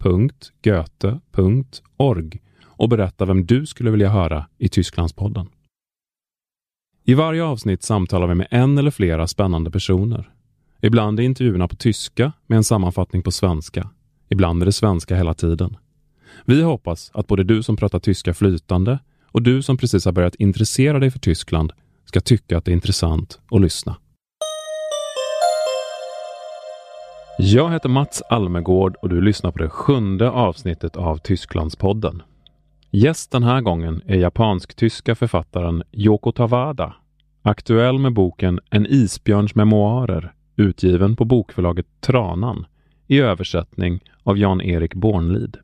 www.goethe.org och berätta vem du skulle vilja höra i Tysklandspodden. I varje avsnitt samtalar vi med en eller flera spännande personer. Ibland är intervjuerna på tyska med en sammanfattning på svenska. Ibland är det svenska hela tiden. Vi hoppas att både du som pratar tyska flytande och du som precis har börjat intressera dig för Tyskland ska tycka att det är intressant att lyssna. Jag heter Mats Almegård och du lyssnar på det sjunde avsnittet av Tysklandspodden. Gäst den här gången är japansk-tyska författaren Yoko Tawada, aktuell med boken En isbjörns memoarer utgiven på bokförlaget Tranan i översättning av Jan-Erik Bornlid.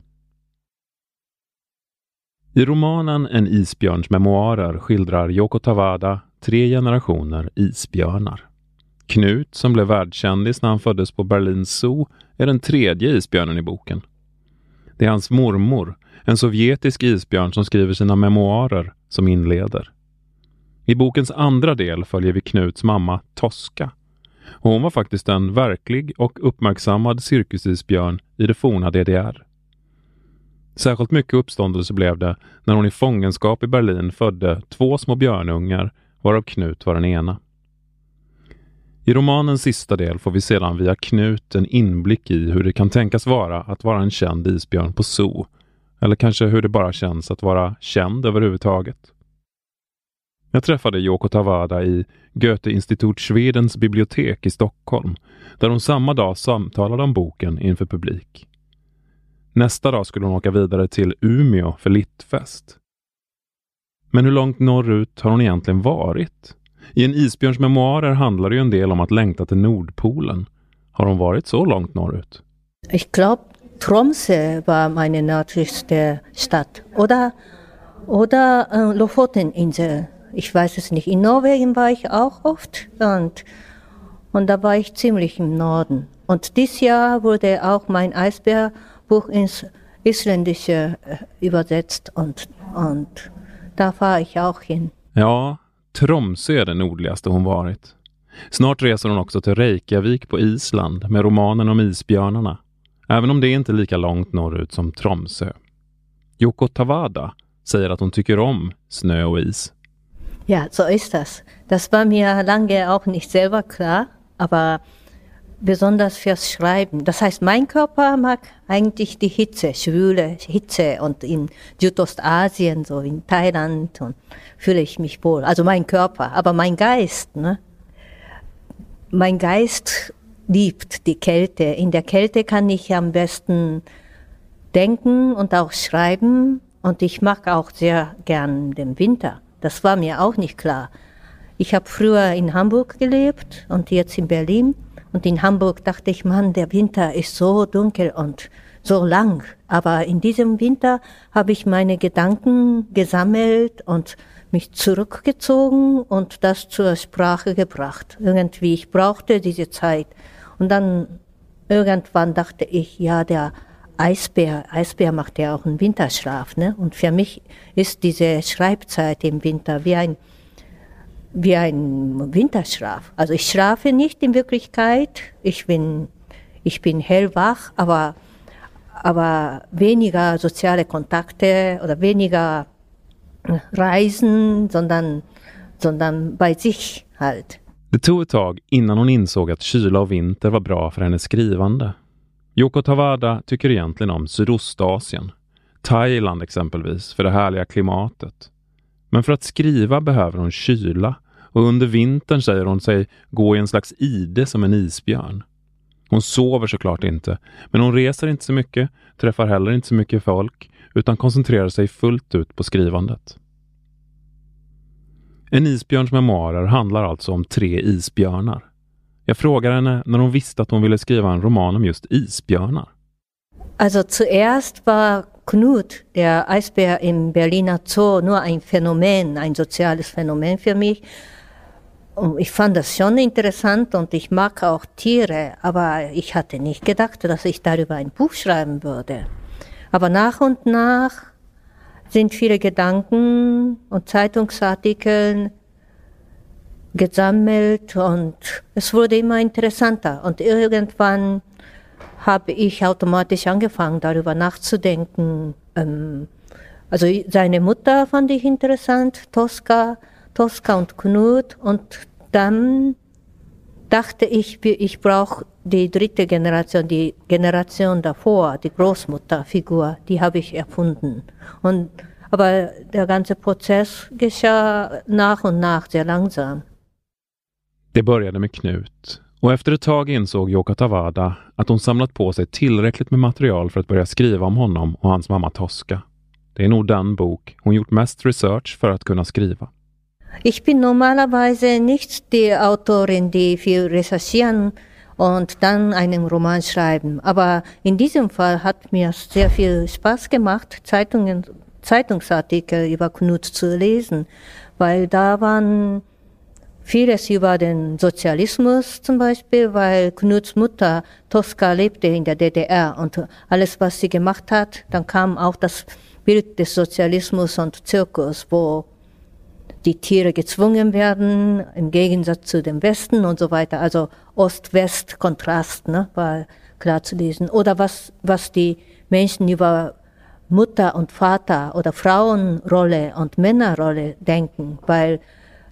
I romanen En isbjörns memoarer skildrar Yoko Tawada tre generationer isbjörnar. Knut, som blev världskändis när han föddes på Berlins Zoo, är den tredje isbjörnen i boken. Det är hans mormor, en sovjetisk isbjörn som skriver sina memoarer, som inleder. I bokens andra del följer vi Knuts mamma Toska. Och hon var faktiskt en verklig och uppmärksammad cirkusisbjörn i det forna DDR. Särskilt mycket uppståndelse blev det när hon i fångenskap i Berlin födde två små björnungar, varav Knut var den ena. I romanens sista del får vi sedan via Knut en inblick i hur det kan tänkas vara att vara en känd isbjörn på zoo. Eller kanske hur det bara känns att vara känd överhuvudtaget. Jag träffade Yoko Tawada i Goethe Institut Schwedens bibliotek i Stockholm, där hon samma dag samtalade om boken inför publik. Nästa dag skulle hon åka vidare till Umeå för Littfest. Men hur långt norrut har hon egentligen varit? I en isbjörns memoarer handlar det ju en del om att längta till Nordpolen. Har hon varit så långt norrut? Ich glaube, Tromsø war meine nördlichste Stadt. Oder, oder äh, Lofoteninsel. Ich weiß es nicht. In Norwegen war ich auch oft und, und da war ich ziemlich im Norden. Und dieses Jahr wurde auch mein Eisbärbuch ins Isländische äh, übersetzt und, und da fahre ich auch hin. Ja, Tromsö är det nordligaste hon varit. Snart reser hon också till Reykjavik på Island med romanen om isbjörnarna. Även om det inte är lika långt norrut som Tromsö. Yoko Tawada säger att hon tycker om snö och is. Ja, so ist das. Das war mir lange auch nicht selber klar, aber besonders fürs Schreiben. Das heißt, mein Körper mag eigentlich die Hitze, schwüle Hitze und in Südostasien, so in Thailand und fühle ich mich wohl. Also mein Körper, aber mein Geist, ne? Mein Geist liebt die Kälte. In der Kälte kann ich am besten denken und auch schreiben und ich mag auch sehr gern den Winter. Das war mir auch nicht klar. Ich habe früher in Hamburg gelebt und jetzt in Berlin und in Hamburg dachte ich, Mann, der Winter ist so dunkel und so lang. Aber in diesem Winter habe ich meine Gedanken gesammelt und mich zurückgezogen und das zur Sprache gebracht. Irgendwie, ich brauchte diese Zeit. Und dann irgendwann dachte ich, ja, der Eisbär, Eisbär macht ja auch einen Winterschlaf, ne? Und für mich ist diese Schreibzeit im Winter wie ein wie ein Winterschlaf. Also ich schlafe nicht in Wirklichkeit. Ich bin, ich bin hellwach, aber, aber weniger soziale Kontakte oder weniger Reisen, sondern, sondern bei sich halt. Det tog ett tag innan hon insåg att kyla och vinter var bra för hennes skrivande. Yoko Tawada tycker egentligen om Sydostasien. Thailand exempelvis, för det härliga klimatet. Men för att skriva behöver hon kyla och under vintern säger hon sig gå i en slags ide som en isbjörn. Hon sover såklart inte, men hon reser inte så mycket, träffar heller inte så mycket folk, utan koncentrerar sig fullt ut på skrivandet. En isbjörns memoarer handlar alltså om tre isbjörnar. Jag frågar henne när hon visste att hon ville skriva en roman om just isbjörnar. Alltså, also zuerst war Knut, der Eisbär im Berliner Zoo, nur ein Phänomen, ein soziales Phänomen für mich. Ich fand das schon interessant und ich mag auch Tiere, aber ich hatte nicht gedacht, dass ich darüber ein Buch schreiben würde. Aber nach und nach sind viele Gedanken und Zeitungsartikel gesammelt und es wurde immer interessanter. Und irgendwann habe ich automatisch angefangen, darüber nachzudenken. Ähm, also seine Mutter fand ich interessant, Tosca, Tosca und Knut. Und dann dachte ich, ich brauche die dritte Generation, die Generation davor, die Großmutterfigur, die habe ich erfunden. Und, aber der ganze Prozess geschah nach und nach sehr langsam. Det började med Knut och efter ett tag insåg Joka Tawada att hon samlat på sig tillräckligt med material för att börja skriva om honom och hans mamma Tosca. Det är nog den bok hon gjort mest research för att kunna skriva. Ich bin normalerweise nicht die Autorin, die viel recherchieren und dann einen Roman schreiben. Aber in diesem Fall hat mir sehr viel Spaß gemacht, Zeitungen, Zeitungsartikel über Knut zu lesen, weil da waren vieles über den Sozialismus zum Beispiel, weil Knuts Mutter Tosca lebte in der DDR und alles, was sie gemacht hat, dann kam auch das Bild des Sozialismus und Zirkus, wo die Tiere gezwungen werden, im Gegensatz zu dem Westen und so weiter. Also Ost-West-Kontrast ne, war klar zu lesen. Oder was, was die Menschen über Mutter und Vater oder Frauenrolle und Männerrolle denken, weil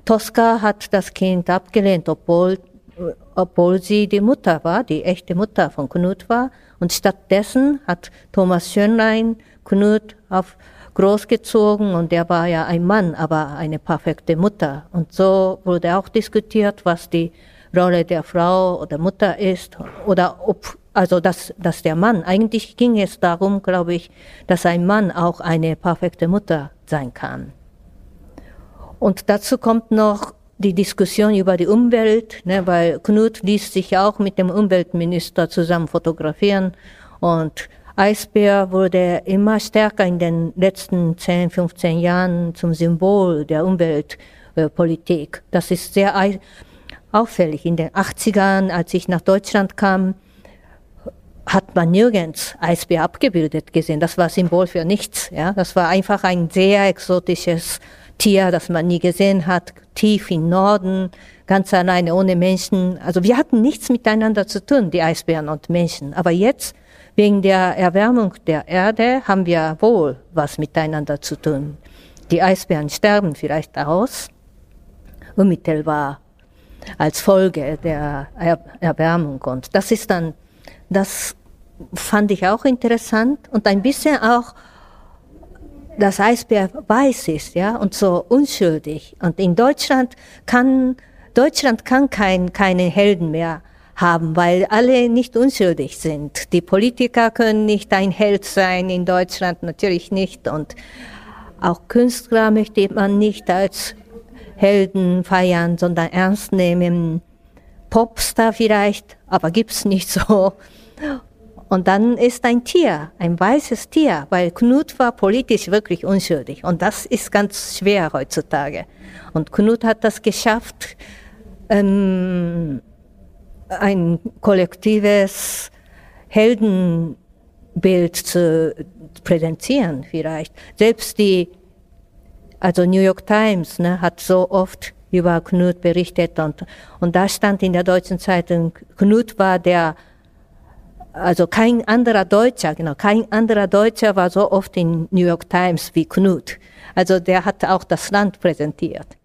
Tosca hat das Kind abgelehnt, obwohl, obwohl sie die Mutter war, die echte Mutter von Knut war. Und stattdessen hat Thomas Schönlein Knut auf großgezogen und er war ja ein Mann, aber eine perfekte Mutter. Und so wurde auch diskutiert, was die Rolle der Frau oder Mutter ist oder ob also dass, dass der Mann, eigentlich ging es darum, glaube ich, dass ein Mann auch eine perfekte Mutter sein kann. Und dazu kommt noch die Diskussion über die Umwelt, ne, weil Knut ließ sich auch mit dem Umweltminister zusammen fotografieren und Eisbär wurde immer stärker in den letzten 10, 15 Jahren zum Symbol der Umweltpolitik. Das ist sehr auffällig. In den 80ern, als ich nach Deutschland kam, hat man nirgends Eisbär abgebildet gesehen. Das war Symbol für nichts. Ja? Das war einfach ein sehr exotisches Tier, das man nie gesehen hat, tief im Norden, ganz alleine, ohne Menschen. Also wir hatten nichts miteinander zu tun, die Eisbären und Menschen. Aber jetzt, wegen der Erwärmung der Erde, haben wir wohl was miteinander zu tun. Die Eisbären sterben vielleicht aus, unmittelbar als Folge der er Erwärmung. Und das ist dann, das fand ich auch interessant und ein bisschen auch das Eisbär weiß ist, ja, und so unschuldig. Und in Deutschland kann, Deutschland kann kein, keine Helden mehr haben, weil alle nicht unschuldig sind. Die Politiker können nicht ein Held sein in Deutschland, natürlich nicht. Und auch Künstler möchte man nicht als Helden feiern, sondern ernst nehmen. Popstar vielleicht, aber gibt's nicht so. Und dann ist ein Tier, ein weißes Tier, weil Knut war politisch wirklich unschuldig. Und das ist ganz schwer heutzutage. Und Knut hat das geschafft, ähm, ein kollektives Heldenbild zu präsentieren vielleicht. Selbst die, also New York Times ne, hat so oft über Knut berichtet und, und da stand in der deutschen Zeitung, Knut war der also kein anderer Deutscher, genau, kein anderer Deutscher war so oft in New York Times wie Knut. Also der hat auch das Land präsentiert.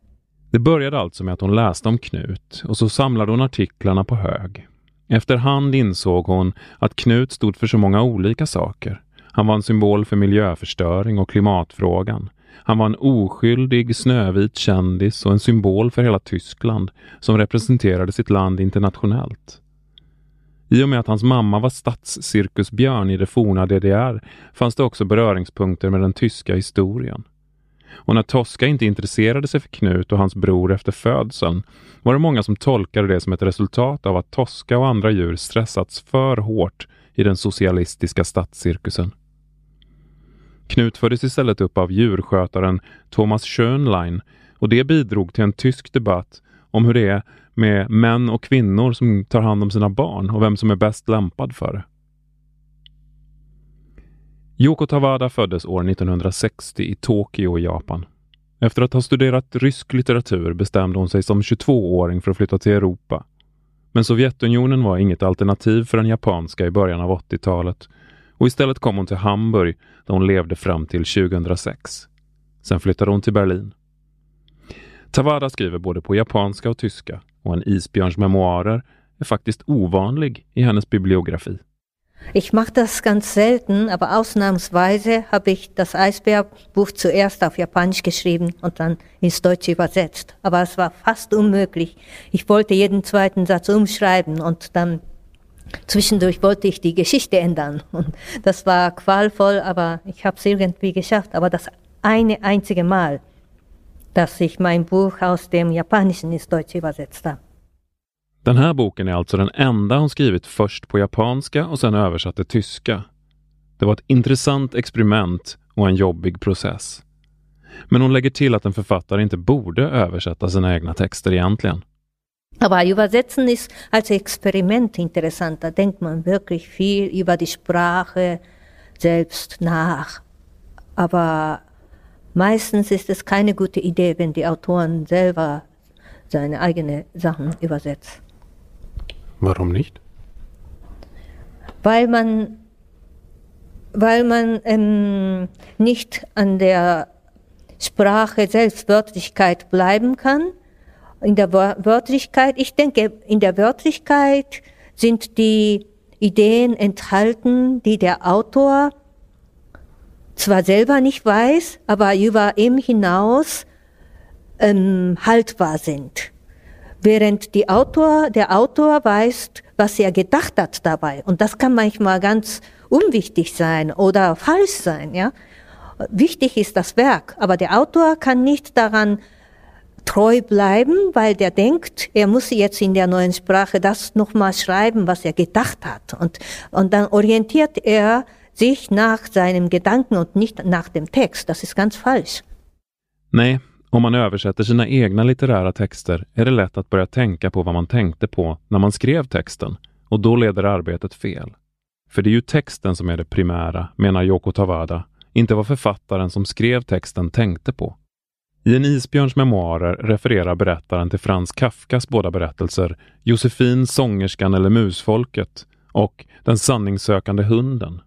Det började alltså med att hon läste om Knut och så samlade hon artiklarna på hög. Efterhand insåg hon att Knut stod för så många olika saker. Han var en symbol för miljöförstöring och klimatfrågan. Han var en oskyldig snövit kändis och en symbol för hela Tyskland som representerade sitt land internationellt. I och med att hans mamma var stadscirkusbjörn i det forna DDR fanns det också beröringspunkter med den tyska historien. Och när Tosca inte intresserade sig för Knut och hans bror efter födseln var det många som tolkade det som ett resultat av att Tosca och andra djur stressats för hårt i den socialistiska stadscirkusen. Knut föddes istället upp av djurskötaren Thomas Schönlein och det bidrog till en tysk debatt om hur det är med män och kvinnor som tar hand om sina barn och vem som är bäst lämpad för det. Yoko Tawada föddes år 1960 i Tokyo i Japan. Efter att ha studerat rysk litteratur bestämde hon sig som 22-åring för att flytta till Europa. Men Sovjetunionen var inget alternativ för den japanska i början av 80-talet och istället kom hon till Hamburg där hon levde fram till 2006. Sen flyttade hon till Berlin. Tawada skriver både på japanska och tyska och en isbjörns memoarer är faktiskt ovanlig i hennes bibliografi. Ich mache das ganz selten, aber ausnahmsweise habe ich das Eisbärbuch zuerst auf Japanisch geschrieben und dann ins Deutsche übersetzt. Aber es war fast unmöglich. Ich wollte jeden zweiten Satz umschreiben und dann zwischendurch wollte ich die Geschichte ändern. Und das war qualvoll, aber ich habe es irgendwie geschafft. Aber das eine einzige Mal, dass ich mein Buch aus dem Japanischen ins Deutsche übersetzt habe. Den här boken är alltså den enda hon skrivit först på japanska och sen översatt till tyska. Det var ett intressant experiment och en jobbig process. Men hon lägger till att en författare inte borde översätta sina egna texter egentligen. Aber übersetzen ist als alltså Experiment interessant. Da denkt man wirklich viel über die Sprache selbst nach. Aber meistens ist es keine gute Idee, wenn die Autoren selber seine eigenen Sachen übersetzen. Warum nicht? Weil man, weil man ähm, nicht an der Sprache Selbstwörtlichkeit bleiben kann. In der Wörtlichkeit, ich denke, in der Wörtlichkeit sind die Ideen enthalten, die der Autor zwar selber nicht weiß, aber über ihm hinaus ähm, haltbar sind während die Autor, der Autor weiß, was er gedacht hat dabei. Und das kann manchmal ganz unwichtig sein oder falsch sein, ja. Wichtig ist das Werk, aber der Autor kann nicht daran treu bleiben, weil der denkt, er muss jetzt in der neuen Sprache das nochmal schreiben, was er gedacht hat. Und, und dann orientiert er sich nach seinem Gedanken und nicht nach dem Text. Das ist ganz falsch. Nej, Om man översätter sina egna litterära texter är det lätt att börja tänka på vad man tänkte på när man skrev texten och då leder arbetet fel. För det är ju texten som är det primära, menar Yoko Tawada, inte vad författaren som skrev texten tänkte på. I en isbjörns memoarer refererar berättaren till Frans Kafkas båda berättelser Josefin, sångerskan eller musfolket och Den sanningssökande hunden.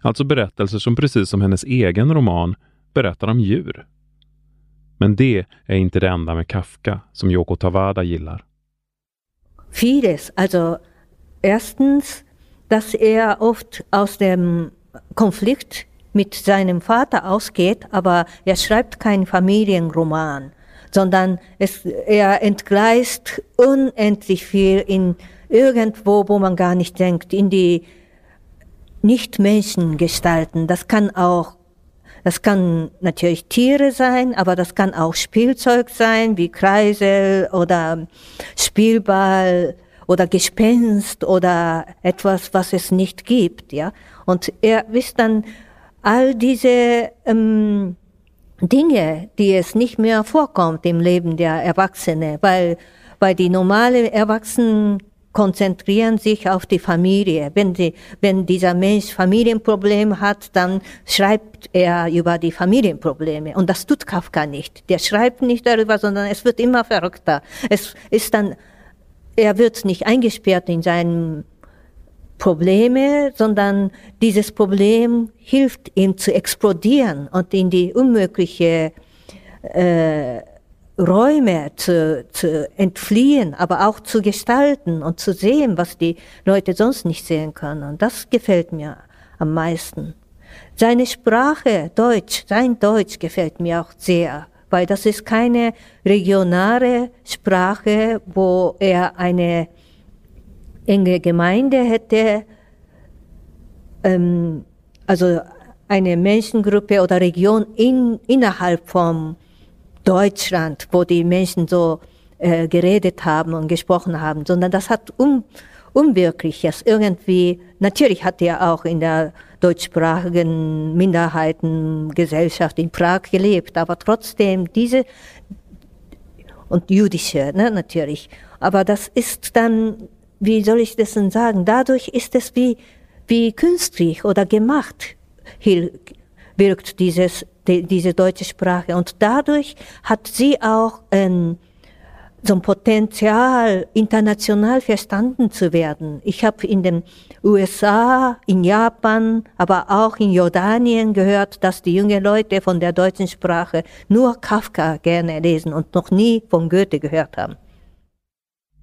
Alltså berättelser som precis som hennes egen roman berättar om djur. Men det är inte det enda med Kafka som Yoko Tawada gillar. Vieles. Also erstens, dass er oft aus dem Konflikt mit seinem Vater ausgeht, aber er schreibt keinen Familienroman, sondern es, er entgleist unendlich viel in irgendwo, wo man gar nicht denkt, in die Nicht-Menschen-Gestalten. Das kann auch das kann natürlich Tiere sein, aber das kann auch Spielzeug sein, wie Kreisel oder Spielball oder Gespenst oder etwas, was es nicht gibt, ja. Und er wisst dann all diese ähm, Dinge, die es nicht mehr vorkommt im Leben der Erwachsenen, weil, weil die normale Erwachsenen konzentrieren sich auf die Familie. Wenn, die, wenn dieser Mensch Familienprobleme hat, dann schreibt er über die Familienprobleme. Und das tut Kafka nicht. Der schreibt nicht darüber, sondern es wird immer verrückter. Es ist dann, er wird nicht eingesperrt in seinen Probleme, sondern dieses Problem hilft ihm zu explodieren und in die unmögliche äh, Räume zu, zu entfliehen, aber auch zu gestalten und zu sehen, was die Leute sonst nicht sehen können. Und das gefällt mir am meisten. Seine Sprache, Deutsch, sein Deutsch gefällt mir auch sehr, weil das ist keine regionale Sprache, wo er eine enge Gemeinde hätte, ähm, also eine Menschengruppe oder Region in, innerhalb vom Deutschland, wo die Menschen so äh, geredet haben und gesprochen haben, sondern das hat um, Unwirkliches. Irgendwie, natürlich hat er auch in der deutschsprachigen Minderheitengesellschaft in Prag gelebt, aber trotzdem diese und jüdische, ne, natürlich. Aber das ist dann, wie soll ich das denn sagen? Dadurch ist es wie, wie künstlich oder gemacht, wirkt dieses, die, diese deutsche Sprache. Und dadurch hat sie auch, ähm, so ein Potenzial, international verstanden zu werden. Ich habe in den USA, in Japan, aber auch in Jordanien gehört, dass die jungen Leute von der deutschen Sprache nur Kafka gerne lesen und noch nie von Goethe gehört haben.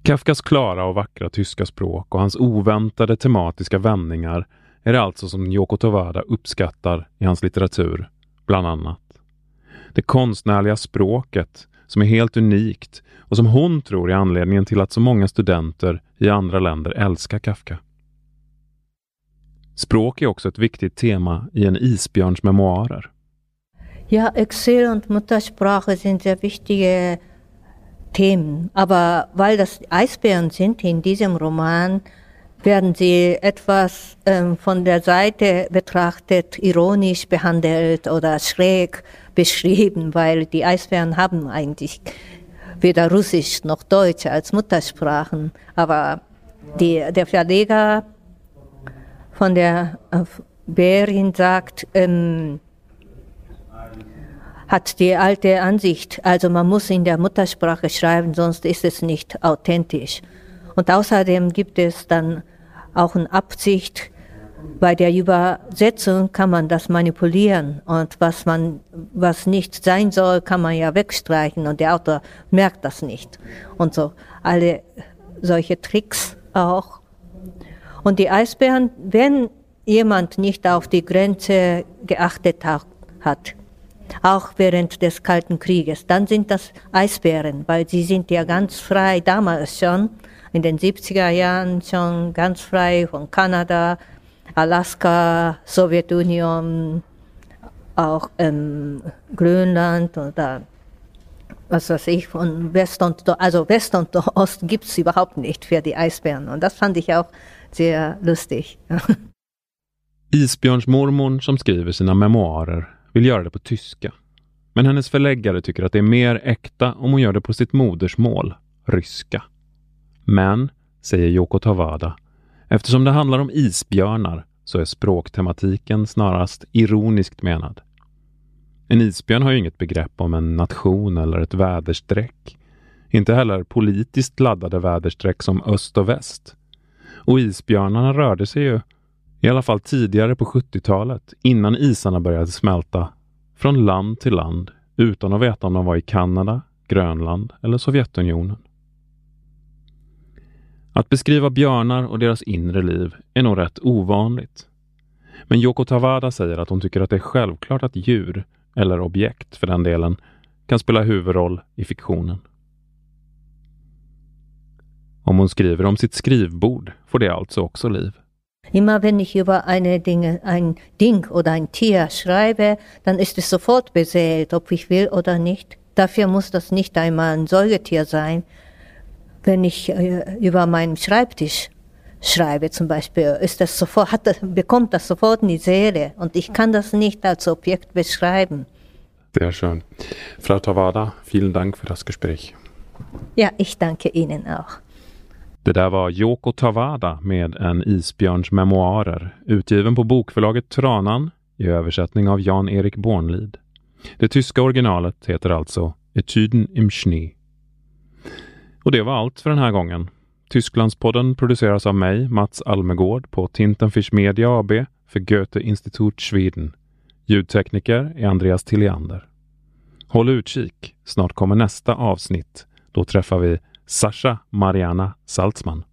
Kafkas klara och vackra tyska språk och hans oväntade tematiska vändningar är det alltså som Yoko Tawada uppskattar i hans litteratur, bland annat. Det konstnärliga språket som är helt unikt och som hon tror är anledningen till att så många studenter i andra länder älskar Kafka. Språk är också ett viktigt tema i en isbjörns memoarer. Ja, Exil und Muttersprache sind sehr wichtige eh, Themen, aber eh, weil das Eisbären sind in diesem Roman, werden sie etwas ähm, von der Seite betrachtet, ironisch behandelt oder schräg beschrieben, weil die Eisbären haben eigentlich weder Russisch noch Deutsch als Muttersprachen. Aber die, der Verleger von der äh, Bärin sagt, ähm, hat die alte Ansicht, also man muss in der Muttersprache schreiben, sonst ist es nicht authentisch. Und außerdem gibt es dann auch eine Absicht, bei der Übersetzung kann man das manipulieren und was man, was nicht sein soll, kann man ja wegstreichen und der Autor merkt das nicht. Und so alle solche Tricks auch. Und die Eisbären, wenn jemand nicht auf die Grenze geachtet hat, auch während des Kalten Krieges, dann sind das Eisbären, weil sie sind ja ganz frei damals schon, in den 70er Jahren schon ganz frei von Kanada, Alaska, Sowjetunion, auch ähm, Grönland oder was weiß ich, von West und also West und Ost gibt es überhaupt nicht für die Eisbären. Und das fand ich auch sehr lustig. Isbjörnsmormon som skriver sina memoarer vill göra det på tyska. Men hennes förläggare tycker att det är mer äkta om hon gör det på sitt modersmål, ryska. Men, säger Yoko Tawada, Eftersom det handlar om isbjörnar så är språktematiken snarast ironiskt menad. En isbjörn har ju inget begrepp om en nation eller ett väderstreck. Inte heller politiskt laddade väderstreck som öst och väst. Och isbjörnarna rörde sig ju, i alla fall tidigare på 70-talet, innan isarna började smälta, från land till land utan att veta om de var i Kanada, Grönland eller Sovjetunionen. Att beskriva björnar och deras inre liv är nog rätt ovanligt. Men Yoko Tawada säger att hon tycker att det är självklart att djur, eller objekt för den delen, kan spela huvudroll i fiktionen. Om hon skriver om sitt skrivbord får det alltså också liv. Immer wenn ich über eine Dinge, ein Ding oder ein Tier schreibe, dann ist es sofort beseelt, ob ich will oder nicht. Dafür muss das nicht einmal ein Säugetier sein, wenn ich äh, über meinen Schreibtisch schreibe zum Beispiel, ist das sofort, hat bekommt das sofort in die Seele und ich kann das nicht als Objekt beschreiben. Sehr schön. Frau Tawada, vielen Dank für das Gespräch. Ja, ich danke Ihnen auch. Det där var Yoko Tawada med En isbjörns memoarer, utgiven på bokförlaget Tranan i översättning av Jan-Erik Bornlid. Det tyska originalet heter alltså Etyden im Schnee. Och det var allt för den här gången. Tysklandspodden produceras av mig, Mats Almegård, på Tintenfisch Media AB för Goethe Institut Schweden. Ljudtekniker är Andreas Tilliander. Håll utkik, snart kommer nästa avsnitt. Då träffar vi Sasha Mariana Salzman.